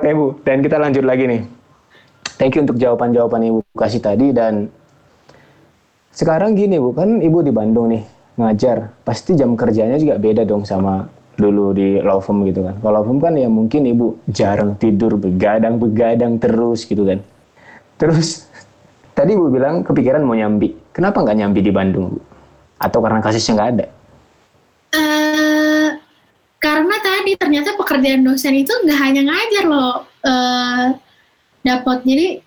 Oke Bu, dan kita lanjut lagi nih. Thank you untuk jawaban-jawaban Ibu kasih tadi dan sekarang gini Bu, kan Ibu di Bandung nih ngajar, pasti jam kerjanya juga beda dong sama dulu di law firm gitu kan. Kalau law firm kan ya mungkin Ibu jarang tidur, begadang-begadang terus gitu kan. Terus tadi Ibu bilang kepikiran mau nyambi. Kenapa nggak nyambi di Bandung Bu? Atau karena kasusnya nggak ada? Uh, karena tadi ternyata pekerjaan dosen itu nggak hanya ngajar loh, uh, dapat. Jadi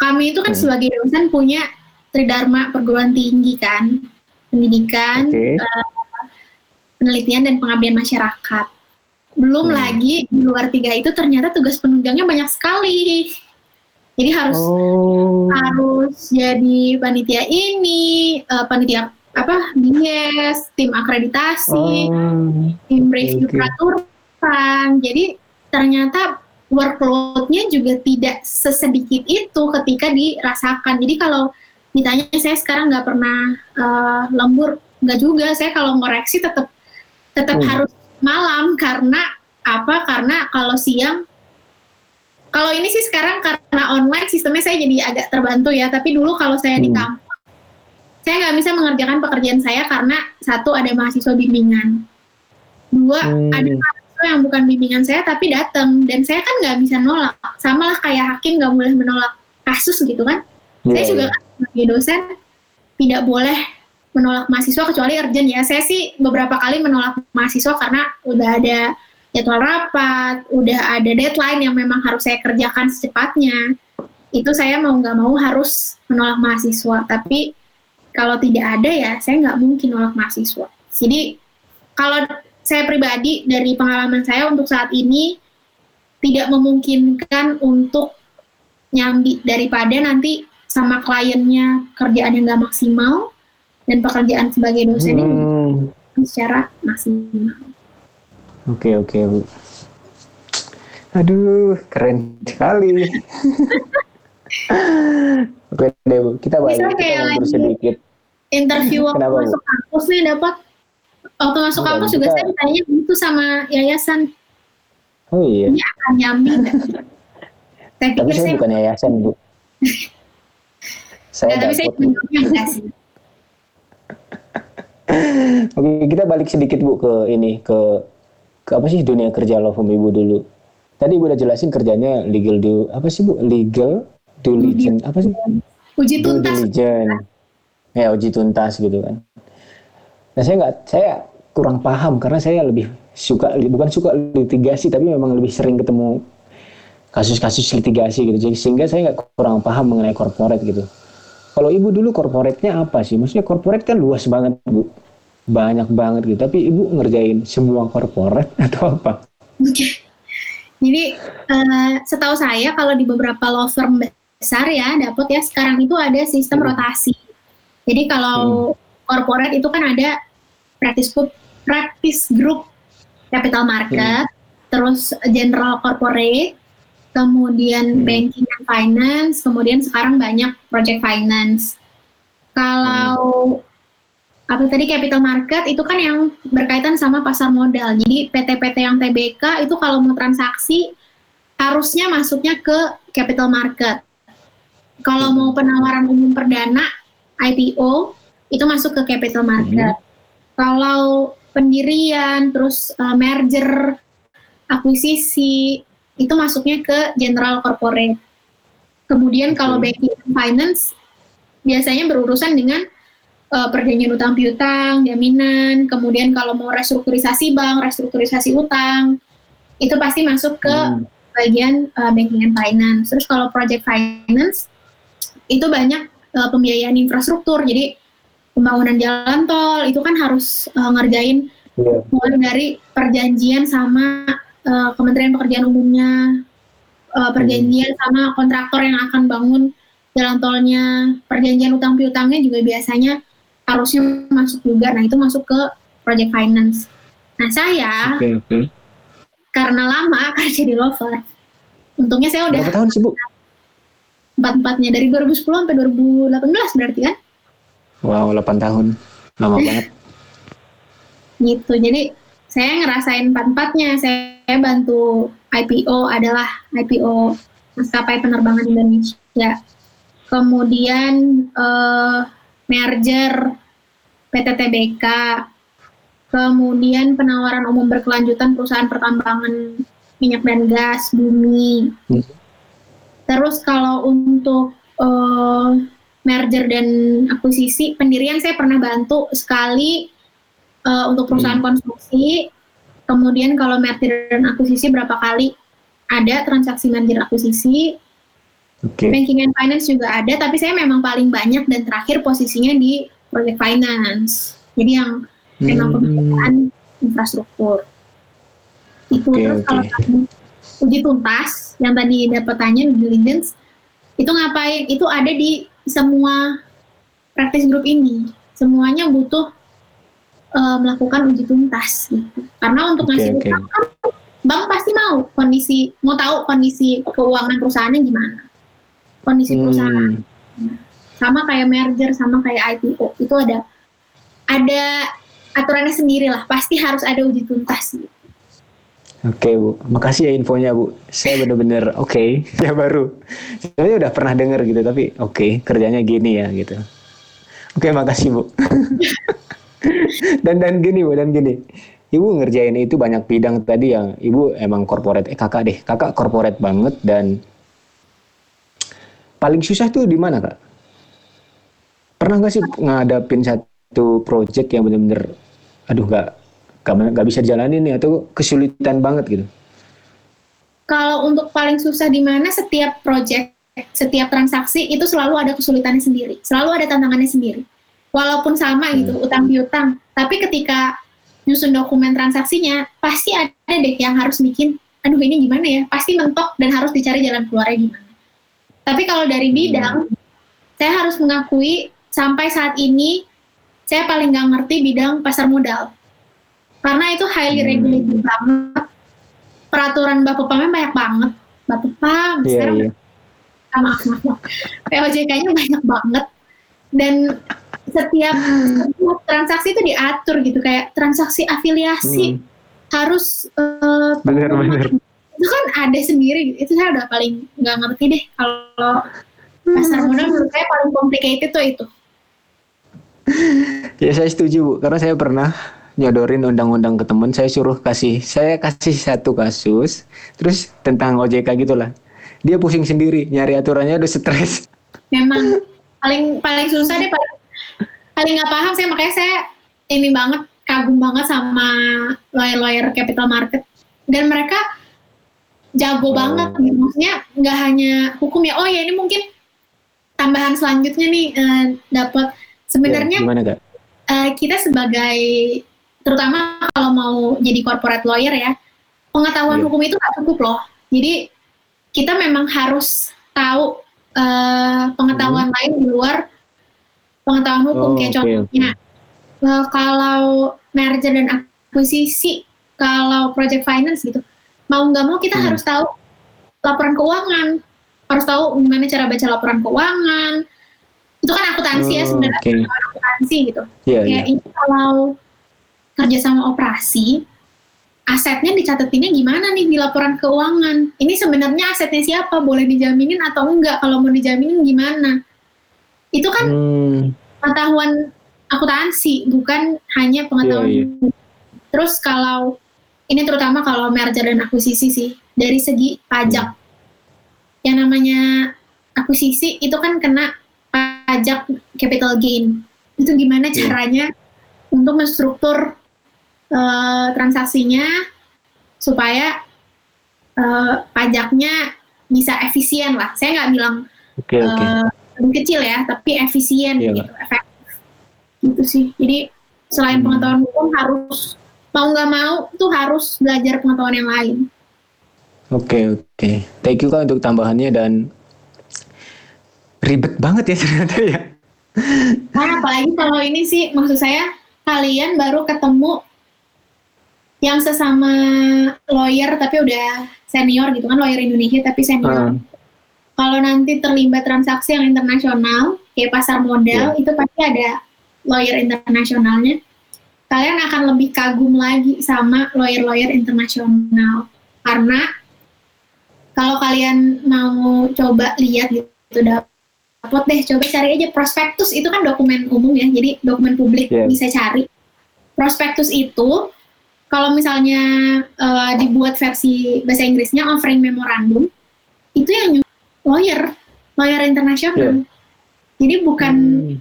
kami itu kan hmm. sebagai dosen punya tridharma perguruan tinggi kan, pendidikan, okay. uh, eh, penelitian dan pengabdian masyarakat. Belum hmm. lagi di luar tiga itu ternyata tugas penunjangnya banyak sekali. Jadi harus oh. harus jadi panitia ini, uh, panitia apa bias, tim akreditasi, oh. tim review okay. peraturan. Jadi ternyata workloadnya juga tidak sesedikit itu ketika dirasakan. Jadi kalau ditanya saya sekarang nggak pernah uh, lembur, nggak juga. Saya kalau ngoreksi tetap tetap hmm. harus malam karena apa? Karena kalau siang kalau ini sih sekarang karena online sistemnya saya jadi agak terbantu ya. Tapi dulu kalau saya hmm. di kampus, saya nggak bisa mengerjakan pekerjaan saya karena satu ada mahasiswa bimbingan, dua hmm. ada yang bukan bimbingan saya tapi datang dan saya kan nggak bisa nolak. Sama lah kayak hakim nggak boleh menolak kasus gitu kan. Yeah. Saya juga kan sebagai dosen tidak boleh menolak mahasiswa kecuali urgent ya. Saya sih beberapa kali menolak mahasiswa karena udah ada jadwal rapat, udah ada deadline yang memang harus saya kerjakan secepatnya, itu saya mau nggak mau harus menolak mahasiswa. Tapi kalau tidak ada ya saya nggak mungkin nolak mahasiswa. Jadi kalau saya pribadi dari pengalaman saya untuk saat ini tidak memungkinkan untuk nyambi daripada nanti sama kliennya kerjaan yang nggak maksimal dan pekerjaan sebagai dosen hmm. secara maksimal. Oke oke bu. Aduh keren sekali. oke deh bu, kita balik Bisa kita sedikit. Interview waktu Kenapa, masuk kampus nih dapat waktu masuk Bukan, kampus juga kita... saya ditanya itu sama yayasan. Oh iya. Ini akan nyambi. saya Tapi saya, saya bukan yayasan bu. saya nah, tapi saya enggak sih. Oke, kita balik sedikit Bu ke ini ke ke apa sih dunia kerja law firm ibu dulu tadi ibu udah jelasin kerjanya legal do apa sih bu legal diligence apa sih uji tuntas diligence ya uji tuntas gitu kan nah saya nggak saya kurang paham karena saya lebih suka bukan suka litigasi tapi memang lebih sering ketemu kasus-kasus litigasi gitu jadi sehingga saya nggak kurang paham mengenai corporate gitu kalau ibu dulu corporate-nya apa sih maksudnya corporate kan luas banget bu banyak banget gitu. Tapi ibu ngerjain semua korporat atau apa? Jadi uh, setahu saya kalau di beberapa law firm besar ya dapat ya sekarang itu ada sistem hmm. rotasi. Jadi kalau hmm. itu kan ada practice group, practice group capital market, hmm. terus general corporate, kemudian hmm. banking and finance, kemudian sekarang banyak project finance. Kalau apa tadi capital market itu kan yang berkaitan sama pasar modal. Jadi PT-PT yang TBK itu kalau mau transaksi harusnya masuknya ke capital market. Kalau mau penawaran umum perdana IPO itu masuk ke capital market. Hmm. Kalau pendirian terus uh, merger akuisisi itu masuknya ke general corporate. Kemudian kalau banking finance biasanya berurusan dengan uh, perjanjian utang piutang, jaminan, kemudian kalau mau restrukturisasi bank, restrukturisasi utang, itu pasti masuk ke hmm. bagian uh, banking and finance. Terus kalau project finance itu banyak uh, pembiayaan infrastruktur, jadi pembangunan jalan tol itu kan harus uh, ngerjain yeah. mulai dari perjanjian sama uh, Kementerian Pekerjaan Umumnya, uh, perjanjian hmm. sama kontraktor yang akan bangun jalan tolnya, perjanjian utang piutangnya juga biasanya harusnya masuk juga. Nah itu masuk ke project finance. Nah saya okay, okay. karena lama kerja di Lover, untungnya saya udah berapa tahun sih bu? Empat empatnya dari 2010 sampai 2018 berarti kan? Wow, 8 tahun, lama banget. gitu, jadi saya ngerasain empat empatnya. Saya saya bantu IPO adalah IPO maskapai penerbangan Indonesia. Kemudian eh, merger PT TBK. Kemudian penawaran umum berkelanjutan perusahaan pertambangan minyak dan gas bumi. Hmm. Terus kalau untuk eh, merger dan akuisisi pendirian saya pernah bantu sekali eh, untuk perusahaan konstruksi. Kemudian kalau merger dan akuisisi berapa kali ada transaksi merger akuisisi. Oke. Banking and finance juga ada, tapi saya memang paling banyak dan terakhir posisinya di project finance. Jadi yang memang Hmm. pembiayaan infrastruktur. Itu Oke, terus kalau tadi uji tuntas yang tadi dapat tanya diligence itu ngapain? Itu ada di semua practice group ini. Semuanya butuh eh, melakukan uji tuntas gitu. Karena untuk ngasih oke. utang kan bank pasti mau kondisi mau tahu kondisi keuangan perusahaannya gimana. Kondisi perusahaan Hmm. sama kayak merger sama kayak IPO itu ada ada aturannya sendiri lah pasti harus ada uji tuntas gitu. Oke Bu, makasih ya infonya Bu. Saya bener-bener oke, ya baru. Sebenarnya udah pernah denger gitu, tapi oke kerjanya gini ya gitu. Oke makasih Bu. dan dan gini Bu, dan gini. Ibu ngerjain itu banyak bidang tadi yang Ibu emang corporate, eh kakak deh, kakak corporate banget dan paling susah tuh di mana kak? Pernah nggak sih ngadapin satu project yang bener-bener, aduh nggak nggak nggak bisa jalanin nih atau kesulitan banget gitu? Kalau untuk paling susah di mana setiap project, setiap transaksi itu selalu ada kesulitannya sendiri, selalu ada tantangannya sendiri. Walaupun sama gitu, utang piutang, tapi ketika nyusun dokumen transaksinya, pasti ada deh yang harus bikin, aduh ini gimana ya, pasti mentok dan harus dicari jalan keluarnya gimana. Tapi kalau dari bidang, saya harus mengakui sampai saat ini saya paling nggak ngerti bidang pasar modal. Karena itu highly Hmm. regulated banget. Peraturan Bapepamnya banyak banget. Bapepam, Iya sekarang iya. ah, maaf, maaf, maaf. POJK-nya banyak banget. Dan setiap, setiap transaksi itu diatur gitu. Kayak transaksi afiliasi Hmm, harus eh, Bener-bener. itu kan ada sendiri itu saya udah paling nggak ngerti deh kalau pasar modal menurut saya paling complicated tuh itu Ya saya setuju Bu, karena saya pernah nyodorin undang-undang ke temen, saya suruh kasih, saya kasih satu kasus, terus tentang OJK gitulah. Dia pusing sendiri, nyari aturannya udah stres. memang paling paling susah deh paling paling nggak paham saya makanya saya ini banget kagum banget sama lawyer-lawyer capital market dan mereka jago Oh. banget gitu maksudnya nggak hanya hukum ya oh ya ini mungkin tambahan selanjutnya nih eh, dapat sebenarnya Ya, gimana kak? eh, kita sebagai terutama kalau mau jadi corporate lawyer ya pengetahuan Iya. hukum itu nggak cukup loh jadi kita memang harus tahu eh, pengetahuan lain di luar pengetahuan hukum Hmm. Oh, kayak oke, contohnya eh, kalau merger dan akuisisi kalau project finance gitu mau nggak mau kita Hmm. harus tahu laporan keuangan harus tahu gimana cara baca laporan keuangan itu kan akuntansi ya Oh, sebenarnya Oke, akuntansi gitu iya. kayak ini kalau kerja sama operasi asetnya dicatetinnya gimana nih di laporan keuangan? Ini sebenarnya asetnya siapa? Boleh dijaminin atau enggak? Kalau mau dijaminin gimana? Itu kan Hmm, pengetahuan akuntansi bukan hanya pengetahuan Iya, hukum. terus kalau ini terutama kalau merger dan akuisisi sih dari segi pajak. Yang namanya akuisisi itu kan kena pajak capital gain. Itu gimana Iya. caranya untuk menstruktur eh, transaksinya supaya eh, pajaknya bisa efisien lah saya nggak bilang Oke oke. eh, lebih kecil ya, tapi efisien Iya, gitu, efektif. Gitu sih. Jadi selain Hmm. pengetahuan hukum harus mau nggak mau tuh harus belajar pengetahuan yang lain. Oke oke. Thank you kak untuk tambahannya dan ribet banget ya ternyata ya. Nah, apalagi kalau ini sih maksud saya kalian baru ketemu yang sesama lawyer tapi udah senior gitu kan lawyer Indonesia tapi senior. Ah. Kalau nanti terlibat transaksi yang internasional kayak pasar modal Iya. itu pasti ada lawyer internasionalnya. Kalian akan lebih kagum lagi sama lawyer-lawyer internasional karena kalau kalian mau coba lihat gitu dapat deh coba cari aja prospektus itu kan dokumen umum ya jadi dokumen publik Yeah. bisa cari prospektus itu kalau misalnya eh, dibuat versi bahasa Inggrisnya offering memorandum itu yang lawyer lawyer internasional. Jadi bukan Hmm.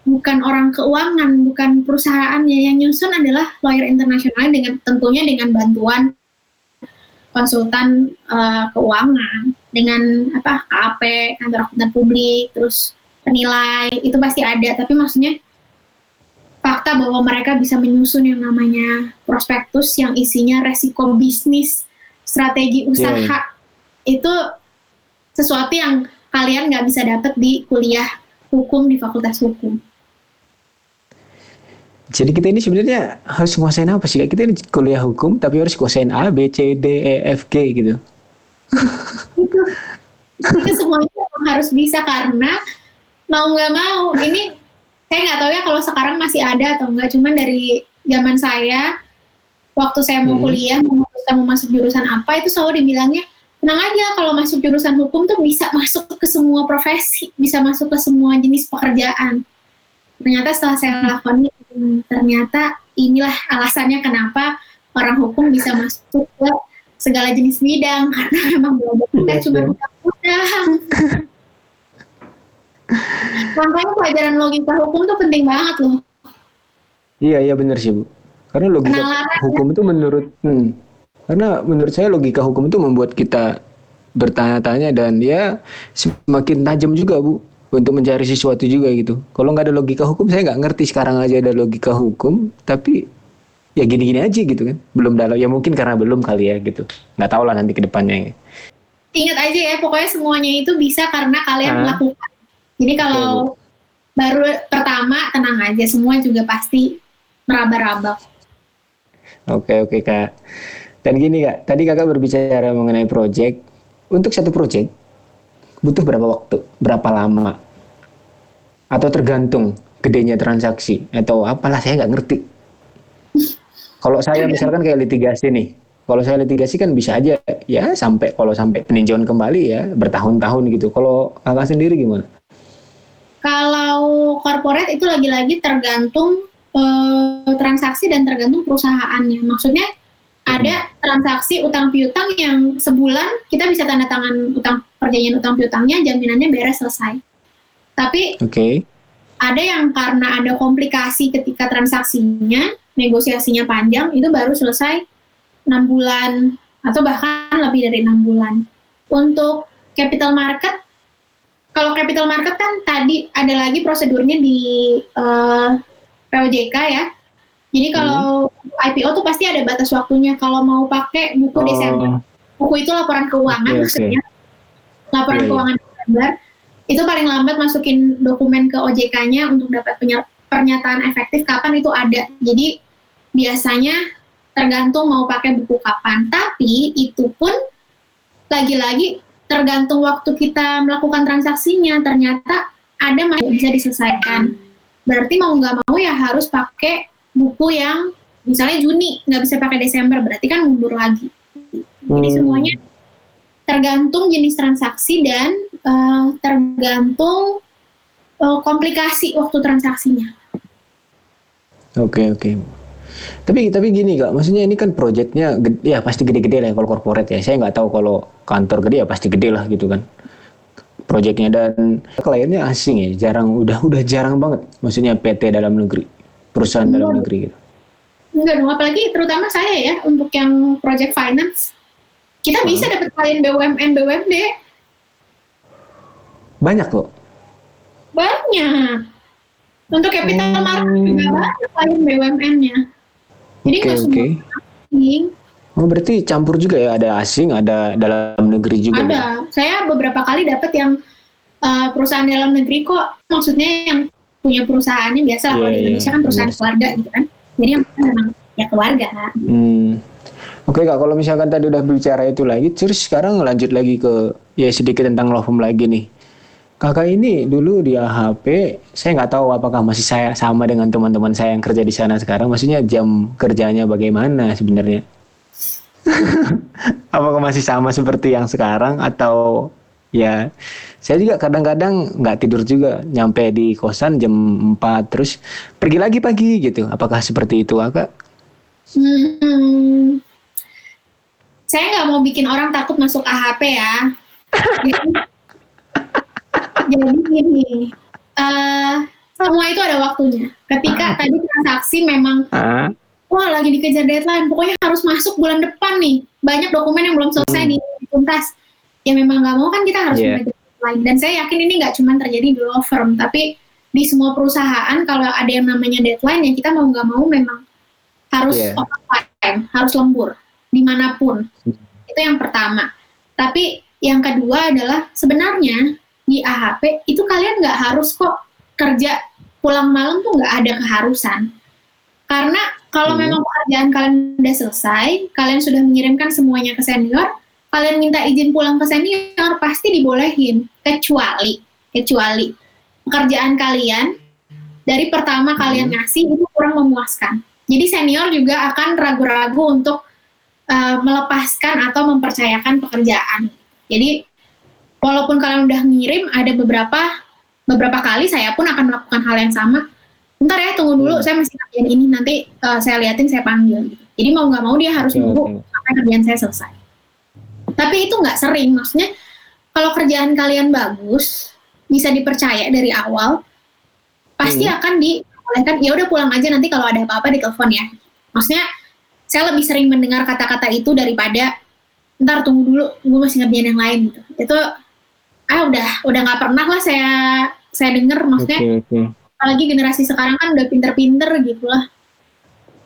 bukan orang keuangan bukan perusahaannya. Yang nyusun adalah lawyer internasional dengan tentunya dengan bantuan konsultan eh, keuangan. Dengan apa KAP kantor akuntan publik terus penilai itu pasti ada. Tapi maksudnya fakta bahwa mereka bisa menyusun yang namanya prospektus yang isinya resiko bisnis strategi usaha itu sesuatu yang kalian nggak bisa dapat di kuliah hukum di fakultas hukum Jadi kita ini sebenarnya harus nguasain apa sih? Kita ini kuliah hukum tapi harus kuasain A, B, C, D, E, F, G gitu. itu itu semuanya harus bisa karena mau nggak mau ini saya nggak tahu ya kalau sekarang masih ada atau enggak cuman dari zaman saya waktu saya mau Hmm. kuliah memutuskan mau masuk jurusan apa itu selalu dibilangnya tenang aja kalau masuk jurusan hukum tuh bisa masuk ke semua profesi bisa masuk ke semua jenis pekerjaan ternyata setelah saya lakoni hmm, ternyata inilah alasannya kenapa orang hukum bisa masuk ke segala jenis bidang karena memang belajar kita Iya, cuma iya. Makanya pelajaran logika hukum tuh penting banget loh. Iya iya benar sih bu. Karena logika Penalaran, hukum itu menurut, hmm, karena menurut saya logika hukum itu membuat kita bertanya-tanya dan ya semakin tajam juga bu untuk mencari sesuatu juga gitu. Kalau nggak ada logika hukum saya nggak ngerti sekarang aja ada logika hukum, tapi ya gini-gini aja gitu kan. Belum dalam ya mungkin karena belum kali ya gitu. Nggak tahu lah nanti ke depannya. Ingat aja ya, pokoknya semuanya itu bisa karena kalian Ah. melakukan. Jadi kalau baru pertama tenang aja, semua juga pasti meraba-raba. Oke oke kak. Dan gini kak, tadi kakak berbicara mengenai project. Untuk satu project butuh berapa waktu, berapa lama, atau tergantung gedenya transaksi atau apalah saya nggak ngerti. Kalau saya misalkan kayak litigasi nih, kalau saya litigasi kan bisa aja ya sampai kalau sampai peninjauan kembali ya bertahun-tahun gitu. Kalau kakak sendiri gimana? Kalau corporate itu lagi-lagi tergantung eh, transaksi dan tergantung perusahaannya. Maksudnya ada transaksi utang piutang yang sebulan kita bisa tanda tangan utang perjanjian utang piutangnya jaminannya beres selesai. Tapi Oke. ada yang karena ada komplikasi ketika transaksinya, negosiasinya panjang, itu baru selesai enam bulan atau bahkan lebih dari enam bulan. Untuk capital market, kalau capital market kan tadi ada lagi prosedurnya di eh, POJK ya. Jadi kalau IPO tuh pasti ada batas waktunya. Kalau mau pakai buku Oh, Desember, buku itu laporan keuangan oke. maksudnya. Laporan Iya, iya. keuangan Desember itu paling lambat masukin dokumen ke OJK-nya untuk dapat pernyataan efektif kapan itu ada. Jadi biasanya tergantung mau pakai buku kapan. Tapi itu pun lagi-lagi tergantung waktu kita melakukan transaksinya. Ternyata ada masih bisa diselesaikan. Berarti mau nggak mau ya harus pakai buku yang misalnya Juni nggak bisa pakai Desember. Berarti kan mundur lagi. Jadi Hmm. semuanya tergantung jenis transaksi dan eh, tergantung eh, komplikasi waktu transaksinya. Oke oke. Tapi tapi gini kak, maksudnya ini kan proyeknya ya pasti gede-gede lah ya kalau corporate ya. Saya nggak tahu kalau kantor gede ya pasti gede lah gitu kan. Proyeknya dan kliennya asing ya, jarang udah udah jarang banget. Maksudnya PT dalam negeri, perusahaan dalam Iya. negeri gitu. Enggak dong, apalagi terutama saya ya untuk yang project finance. Kita bisa dapat klien BUMN, BUMD Banyak loh. banyak. Untuk capital Hmm. market juga banyak klien BUMN-nya. Jadi Oke nggak semua asing. Oh berarti campur juga ya, ada asing, ada dalam negeri juga. Ada. Saya beberapa kali dapat yang uh, perusahaan dalam negeri kok. Maksudnya yang punya perusahaannya biasa Iya, kalau di iya, Indonesia kan perusahaan benar. keluarga gitu kan. Jadi yang memang ya keluarga. Hmm. Oke kak, kalau misalkan tadi udah bicara itu lagi, terus sekarang lanjut lagi ke ya sedikit tentang law firm lagi nih. Kakak ini dulu di AHP, saya nggak tahu apakah masih saya sama dengan teman-teman saya yang kerja di sana sekarang. Maksudnya jam kerjanya bagaimana sebenarnya? Apakah masih sama seperti yang sekarang atau ya saya juga kadang-kadang nggak tidur juga nyampe di kosan jam 4 terus pergi lagi pagi gitu. Apakah seperti itu Kak? Hmm, saya nggak mau bikin orang takut masuk AHP ya. jadi, jadi gini, uh, semua itu ada waktunya. Ketika tadi transaksi memang Ah, wah lagi dikejar deadline, pokoknya harus masuk bulan depan nih. Banyak dokumen yang belum selesai Hmm. dituntas. Ya memang nggak mau kan kita harus mengejar deadline. Dan saya yakin ini nggak cuma terjadi di law firm, tapi di semua perusahaan kalau ada yang namanya deadline ya kita mau nggak mau memang harus overtime, harus lembur di mana pun. Itu yang pertama. Tapi yang kedua adalah sebenarnya di AHP itu kalian nggak harus kok kerja pulang malam tuh nggak ada keharusan. Karena kalau Hmm. memang pekerjaan kalian udah selesai, kalian sudah mengirimkan semuanya ke senior, kalian minta izin pulang ke senior pasti dibolehin. Kecuali, kecuali pekerjaan kalian dari pertama kalian ngasih itu kurang memuaskan. Jadi senior juga akan ragu-ragu untuk uh, melepaskan atau mempercayakan pekerjaan. Jadi walaupun kalian udah ngirim, ada beberapa beberapa kali saya pun akan melakukan hal yang sama. Bentar ya, tunggu dulu, Hmm. saya masih kerjain ini, nanti uh, saya liatin, saya panggil. Gitu. Jadi mau nggak mau dia harus nunggu sampai kerjaan saya selesai. Tapi itu nggak sering, maksudnya kalau kerjaan kalian bagus, bisa dipercaya dari awal, pasti Hmm. akan dibolehkan. Ya udah pulang aja nanti kalau ada apa-apa ditelepon ya. Maksudnya saya lebih sering mendengar kata-kata itu daripada ntar tunggu dulu, gue masih ngerjain yang lain gitu. Itu ah udah udah nggak pernah lah saya saya dengar maksudnya oke. apalagi generasi sekarang kan udah pinter-pinter gitu lah.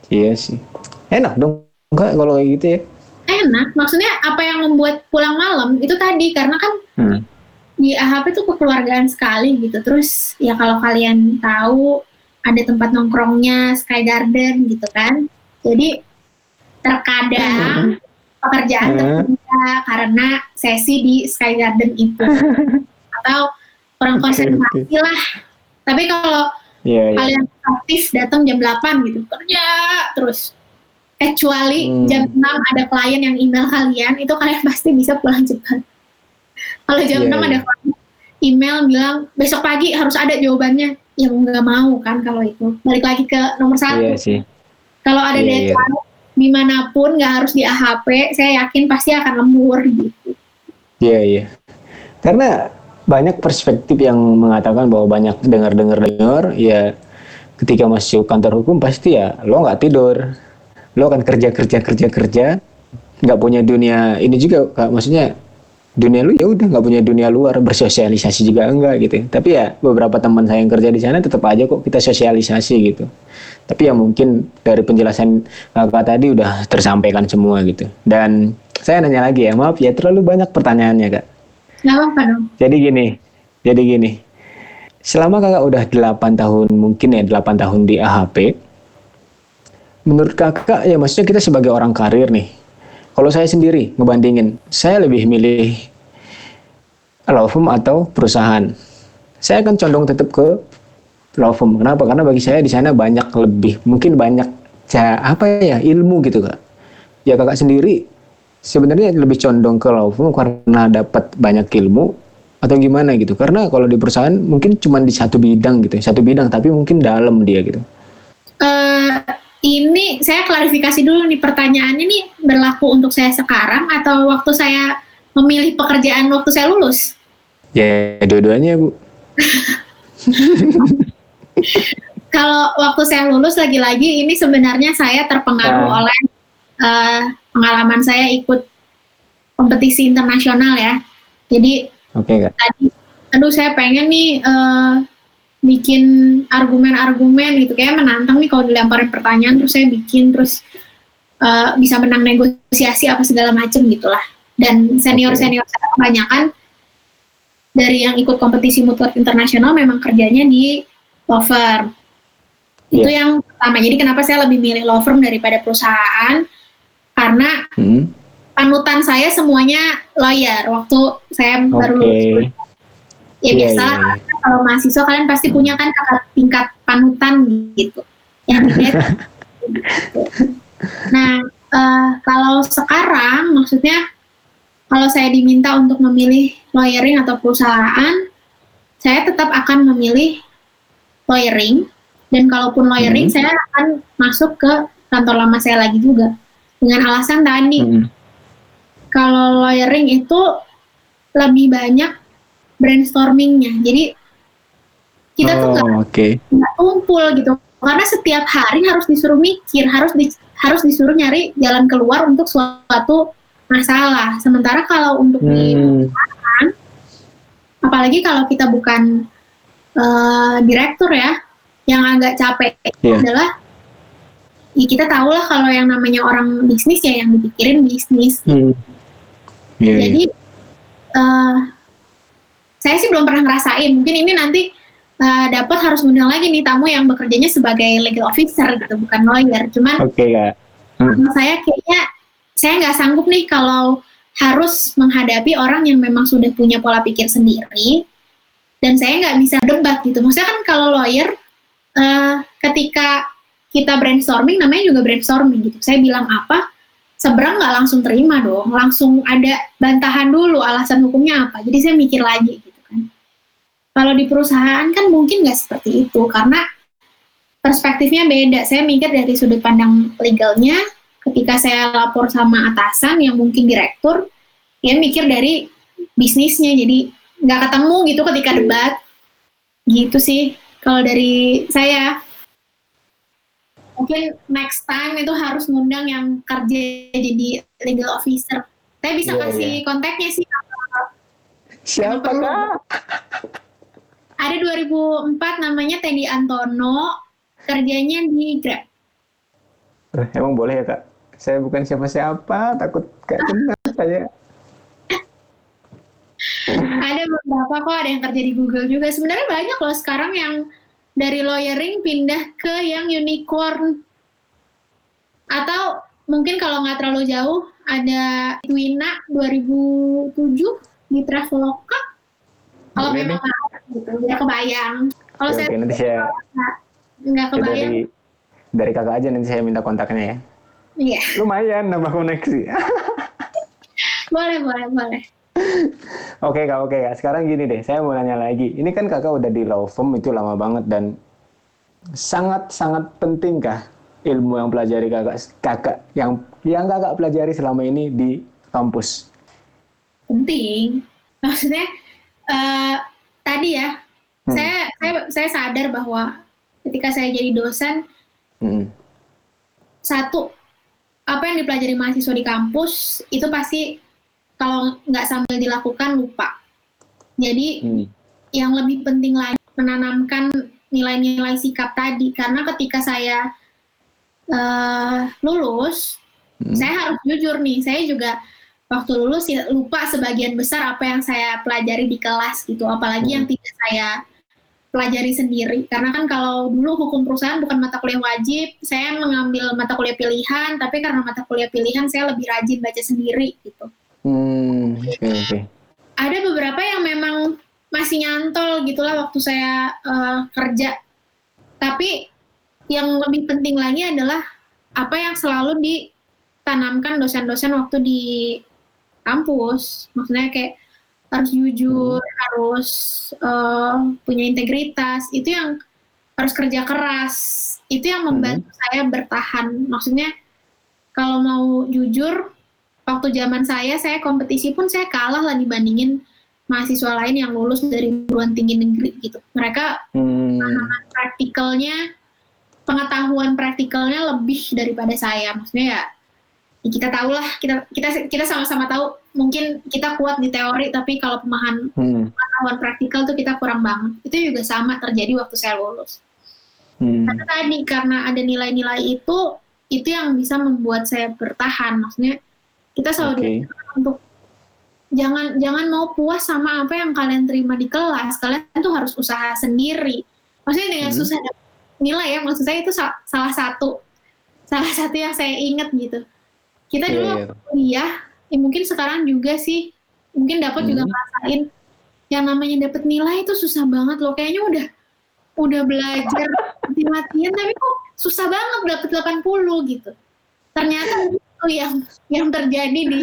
Iya sih. Enak dong Kak kalau kayak gitu ya. Enak, maksudnya apa yang membuat pulang malam itu tadi karena kan Hmm. di AHP itu kekeluargaan sekali gitu. Terus ya kalau kalian tahu ada tempat nongkrongnya Sky Garden gitu kan. Jadi terkadang pekerjaan Hmm. tertunda karena sesi di Sky Garden itu atau kurang konsentrasi lah. Tapi kalau Iya iya. kalian aktif datang jam 8 gitu kerja terus kecuali Hmm. jam 6 ada klien yang email kalian itu kalian pasti bisa pulang cepat kalau jam Iya, 6 iya. ada klien email bilang besok pagi harus ada jawabannya ya mau nggak mau kan kalau itu balik lagi ke nomor satu Iya sih. kalau ada Iya, iya. deadline di mana pun nggak harus di AHP saya yakin pasti akan lembur gitu. Iya iya. Karena banyak perspektif yang mengatakan bahwa banyak dengar-dengar dengar ya ketika masuk kantor hukum pasti ya lo nggak tidur, lo akan kerja kerja kerja kerja, nggak punya dunia ini juga kak. Maksudnya dunia lu ya udah nggak punya dunia luar bersosialisasi juga enggak gitu. Tapi ya beberapa teman saya yang kerja di sana tetap aja kok kita sosialisasi gitu. Tapi ya mungkin dari penjelasan kakak tadi udah tersampaikan semua gitu. Dan saya nanya lagi ya, maaf ya terlalu banyak pertanyaannya kak. nggak apa-apa dong Jadi gini, jadi gini. Selama kakak udah 8 tahun, mungkin ya 8 tahun di AHP, menurut kakak ya maksudnya kita sebagai orang karir nih, kalau saya sendiri ngebandingin, saya lebih milih law firm atau perusahaan. Saya akan condong tetap ke law firm. Kenapa? Karena bagi saya di sana banyak lebih, mungkin banyak apa ya ilmu gitu kak. Ya kakak sendiri sebenarnya lebih condong ke law firm karena dapat banyak ilmu atau gimana gitu. Karena kalau di perusahaan mungkin cuma di satu bidang gitu, satu bidang tapi mungkin dalam dia gitu. Eh, ini saya klarifikasi dulu nih pertanyaannya nih berlaku untuk saya sekarang atau waktu saya memilih pekerjaan waktu saya lulus? Ya dua-duanya bu. Kalau waktu saya lulus lagi-lagi ini sebenarnya saya terpengaruh Ah. oleh eh, pengalaman saya ikut kompetisi internasional ya. Jadi Oke kak. tadi, aduh saya pengen nih eh, bikin argumen-argumen gitu kayak menantang nih kalau dilemparin pertanyaan terus saya bikin terus eh, bisa menang negosiasi apa segala macem gitulah. Dan senior-senior saya kebanyakan dari yang ikut kompetisi mutlak internasional memang kerjanya di law firm. Itu yang pertama. Jadi kenapa saya lebih milih law firm daripada perusahaan? Karena Hmm. panutan saya semuanya lawyer waktu saya baru lulus. Ya Iya, biasa iya, iya. kalau mahasiswa kalian pasti punya kan kakak tingkat panutan gitu. Yang nah, eh, kalau sekarang maksudnya kalau saya diminta untuk memilih lawyering atau perusahaan, saya tetap akan memilih lawyering dan kalaupun lawyering Hmm. saya akan masuk ke kantor lama saya lagi juga dengan alasan tadi Mm-mm. kalau lawyering itu lebih banyak brainstormingnya jadi kita tuh nggak Oh, oke. nggak kumpul gitu karena setiap hari harus disuruh mikir harus di- harus disuruh nyari jalan keluar untuk suatu masalah sementara kalau untuk di Hmm. apalagi kalau kita bukan eh, direktur ya yang agak capek Iya. adalah ya kita tahu lah kalau yang namanya orang bisnis ya yang dipikirin bisnis Hmm. Iya, iya. jadi eh, saya sih belum pernah ngerasain mungkin ini nanti eh, dapat harus undang lagi nih tamu yang bekerjanya sebagai legal officer gitu bukan lawyer cuman Oke kak. Hmm. Saya kayaknya saya nggak sanggup nih kalau harus menghadapi orang yang memang sudah punya pola pikir sendiri dan saya nggak bisa debat gitu. Maksudnya kan kalau lawyer eh, ketika kita brainstorming namanya juga brainstorming gitu. Saya bilang apa seberang nggak langsung terima dong, langsung ada bantahan dulu alasan hukumnya apa. Jadi saya mikir lagi gitu. Kalau di perusahaan kan mungkin nggak seperti itu karena perspektifnya beda. Saya mikir dari sudut pandang legalnya, ketika saya lapor sama atasan yang mungkin direktur, dia mikir dari bisnisnya, jadi nggak ketemu gitu ketika debat. Gitu sih, kalau dari saya. Mungkin next time itu harus ngundang yang kerja jadi legal officer. Saya bisa Iya, kasih iya. kontaknya sih. Siapa kak? Ada 2004 namanya Teddy Antono, kerjanya di Grab. Eh, Emang boleh ya kak? Saya bukan siapa-siapa, takut gak kenal saya. ada beberapa kok ada yang kerja di Google juga sebenarnya banyak loh sekarang yang dari lawyering pindah ke yang unicorn atau mungkin kalau nggak terlalu jauh ada Twina 2007 di Traveloka kalau memang gitu udah kebayang kalau Oke, saya nanti saya nggak ya, kebayang dari dari kakak aja nanti saya minta kontaknya ya. iya Lumayan nambah koneksi. boleh boleh boleh Oke kak, oke kak. Sekarang gini deh, saya mau nanya lagi. Ini kan kakak udah di law firm itu lama banget dan sangat-sangat penting kah ilmu yang pelajari kakak, kakak yang yang kakak pelajari selama ini di kampus? penting maksudnya eh, tadi ya Hmm. saya saya saya sadar bahwa ketika saya jadi dosen Hmm. satu apa yang dipelajari mahasiswa di kampus itu pasti kalau nggak sambil dilakukan lupa jadi Hmm. yang lebih penting lagi menanamkan nilai-nilai sikap tadi karena ketika saya eh, lulus Hmm. saya harus jujur nih saya juga waktu lulus ya lupa sebagian besar apa yang saya pelajari di kelas gitu apalagi Hmm. yang tidak saya pelajari sendiri karena kan kalau dulu hukum perusahaan bukan mata kuliah wajib saya mengambil mata kuliah pilihan tapi karena mata kuliah pilihan saya lebih rajin baca sendiri gitu Hmm. Oke. ada beberapa yang memang masih nyantol gitulah waktu saya eh, kerja tapi yang lebih penting lagi adalah apa yang selalu ditanamkan dosen-dosen waktu di kampus. Maksudnya kayak harus jujur harus eh, punya integritas. Itu yang harus kerja keras. Itu yang membantu saya bertahan. Maksudnya kalau mau jujur waktu zaman saya saya kompetisi pun saya kalah lah dibandingin mahasiswa lain yang lulus dari perguruan tinggi negeri gitu. Mereka Hmm. praktikalnya pengetahuan praktikalnya lebih daripada saya. Maksudnya ya, ya kita tahu lah kita kita kita sama-sama tahu. Mungkin kita kuat di teori tapi kalau pemahaman Hmm. pengetahuan praktikal tuh kita kurang banget. Itu juga sama terjadi waktu saya lulus. Hmm. karena tadi karena ada nilai-nilai itu itu yang bisa membuat saya bertahan. Maksudnya kita selalu diajarkan untuk jangan jangan mau puas sama apa yang kalian terima di kelas. Kalian tuh harus usaha sendiri. Maksudnya dengan Hmm. susah nilai ya maksud saya itu sa- salah satu salah satu yang saya ingat gitu kita Iya, dulu iya. waktu kuliah ya mungkin sekarang juga sih mungkin dapat juga Hmm. ngerasain yang namanya dapat nilai itu susah banget loh kayaknya udah udah belajar mati-matian tapi kok susah banget dapet 80 gitu ternyata itu yang yang terjadi di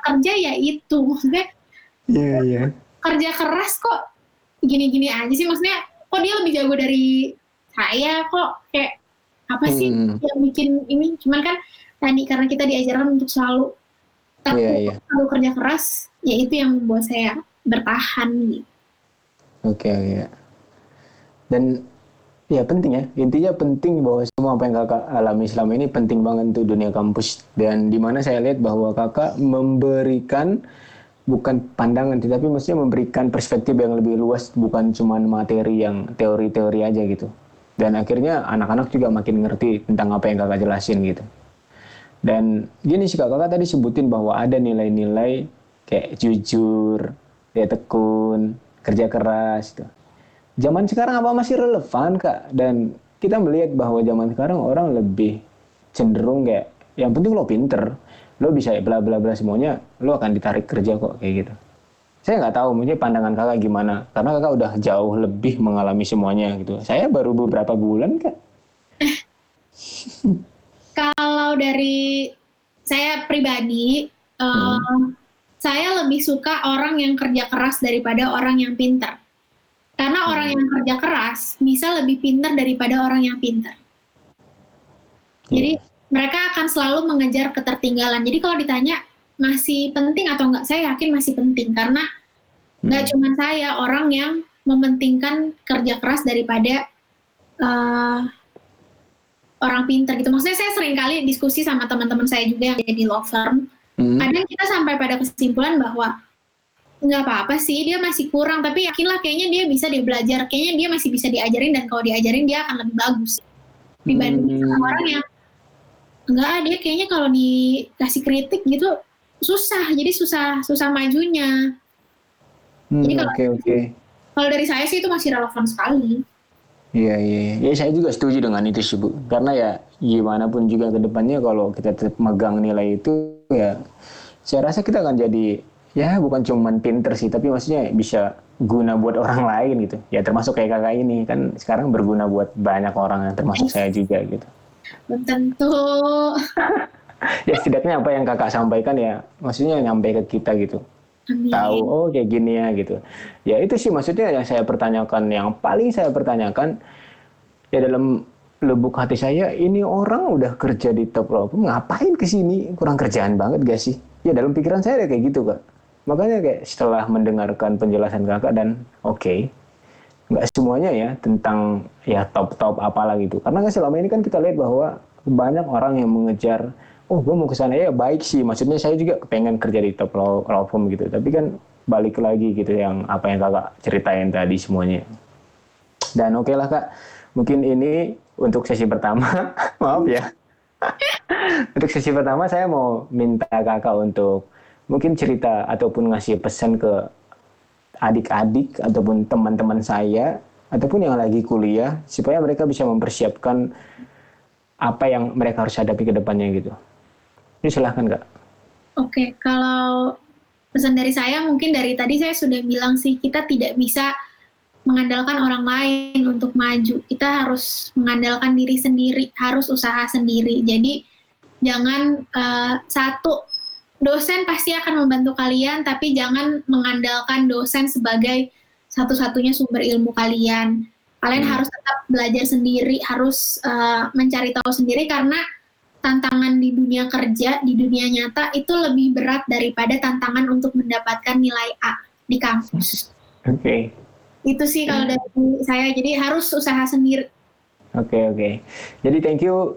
kerja ya itu maksudnya Iya, yeah, iya. Yeah. kerja keras kok gini-gini aja sih maksudnya kok dia lebih jago dari saya kok kayak apa sih Hmm. yang bikin ini cuman kan tadi karena kita diajarkan untuk selalu takut Iya, iya. selalu kerja keras ya itu yang membuat saya bertahan gitu. Oke, oke. Dan ya penting ya, intinya penting bahwa semua apa yang kakak alami selama ini penting banget untuk dunia kampus. Dan di mana saya lihat bahwa kakak memberikan bukan pandangan, tapi maksudnya memberikan perspektif yang lebih luas, bukan cuma materi yang teori-teori aja gitu. Dan akhirnya anak-anak juga makin ngerti tentang apa yang kakak jelasin gitu. Dan gini sih kak, kakak tadi sebutin bahwa ada nilai-nilai kayak jujur, ya tekun, kerja keras gitu. Zaman sekarang apa masih relevan kak? Dan kita melihat bahwa zaman sekarang orang lebih cenderung kayak yang penting lo pinter, lo bisa bla bla bla semuanya, lo akan ditarik kerja kok kayak gitu. Saya nggak tahu mungkin pandangan kakak gimana, karena kakak udah jauh lebih mengalami semuanya gitu. Saya baru beberapa bulan kak. Kalau dari saya pribadi, eh, saya lebih suka orang yang kerja keras daripada orang yang pintar. Karena orang yang kerja keras bisa lebih pintar daripada orang yang pintar. Jadi mereka akan selalu mengejar ketertinggalan. Jadi kalau ditanya masih penting atau enggak, saya yakin masih penting karena nggak cuma saya orang yang mementingkan kerja keras daripada eh, orang pintar gitu. Maksudnya saya sering kali diskusi sama teman-teman saya juga yang jadi law firm. Hmm. Kadang kita sampai pada kesimpulan bahwa nggak apa-apa sih dia masih kurang tapi yakinlah kayaknya dia bisa dia belajar kayaknya dia masih bisa diajarin dan kalau diajarin dia akan lebih bagus dibanding Hmm. sama orang yang enggak dia kayaknya kalau dikasih kritik gitu susah jadi susah susah majunya Hmm, Jadi kalau- Oke oke. kalau dari saya sih itu masih relevan sekali Iya iya. iya. Ya saya juga setuju dengan itu sih bu. Karena ya gimana pun juga ke depannya kalau kita tetap megang nilai itu ya saya rasa kita akan jadi ya bukan cuman pinter sih tapi maksudnya bisa guna buat orang lain gitu. Ya termasuk kayak kakak ini kan sekarang berguna buat banyak orang termasuk saya juga gitu. belum tentu Ya setidaknya apa yang kakak sampaikan ya maksudnya nyampe ke kita gitu. Amin. tahu oh kayak gini ya gitu. Ya itu sih maksudnya yang saya pertanyakan yang paling saya pertanyakan ya dalam lubuk hati saya ini orang udah kerja di top firm, ngapain ke sini? Kurang kerjaan banget gak sih? Ya dalam pikiran saya kayak gitu kak. Makanya kayak setelah mendengarkan penjelasan kakak dan oke nggak semuanya ya tentang ya top top apalah gitu. Karena kan selama ini kan kita lihat bahwa banyak orang yang mengejar oh gue mau ke sana. Ya baik sih. Maksudnya saya juga pengen kerja di top law, law firm gitu. Tapi kan balik lagi gitu yang apa yang kakak ceritain tadi semuanya. Dan oke lah kak. Mungkin ini untuk sesi pertama. Maaf ya. Untuk sesi pertama saya mau minta kakak untuk mungkin cerita ataupun ngasih pesan ke adik-adik ataupun teman-teman saya ataupun yang lagi kuliah supaya mereka bisa mempersiapkan apa yang mereka harus hadapi ke depannya gitu. Ini silahkan kak. Oke, kalau pesan dari saya mungkin dari tadi saya sudah bilang sih kita tidak bisa mengandalkan orang lain untuk maju. Kita harus mengandalkan diri sendiri, harus usaha sendiri. Jadi jangan eh, satu dosen pasti akan membantu kalian, tapi jangan mengandalkan dosen sebagai satu-satunya sumber ilmu kalian. Kalian Hmm. harus tetap belajar sendiri, harus eh, mencari tahu sendiri karena tantangan di dunia kerja, di dunia nyata itu lebih berat daripada tantangan untuk mendapatkan nilai A di kampus. Oke. Itu sih kalau dari saya, jadi harus usaha sendiri. Oke oke. Jadi thank you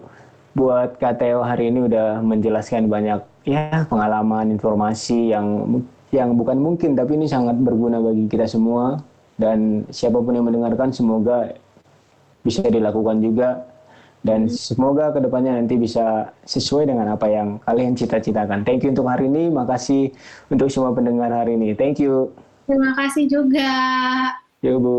buat Kak Theo hari ini udah menjelaskan banyak ya pengalaman, informasi yang yang bukan mungkin tapi ini sangat berguna bagi kita semua dan siapa pun yang mendengarkan semoga bisa dilakukan juga dan semoga ke depannya nanti bisa sesuai dengan apa yang kalian cita-citakan. Thank you untuk hari ini, makasih untuk semua pendengar hari ini. Thank you. Terima kasih juga. Yo Bu.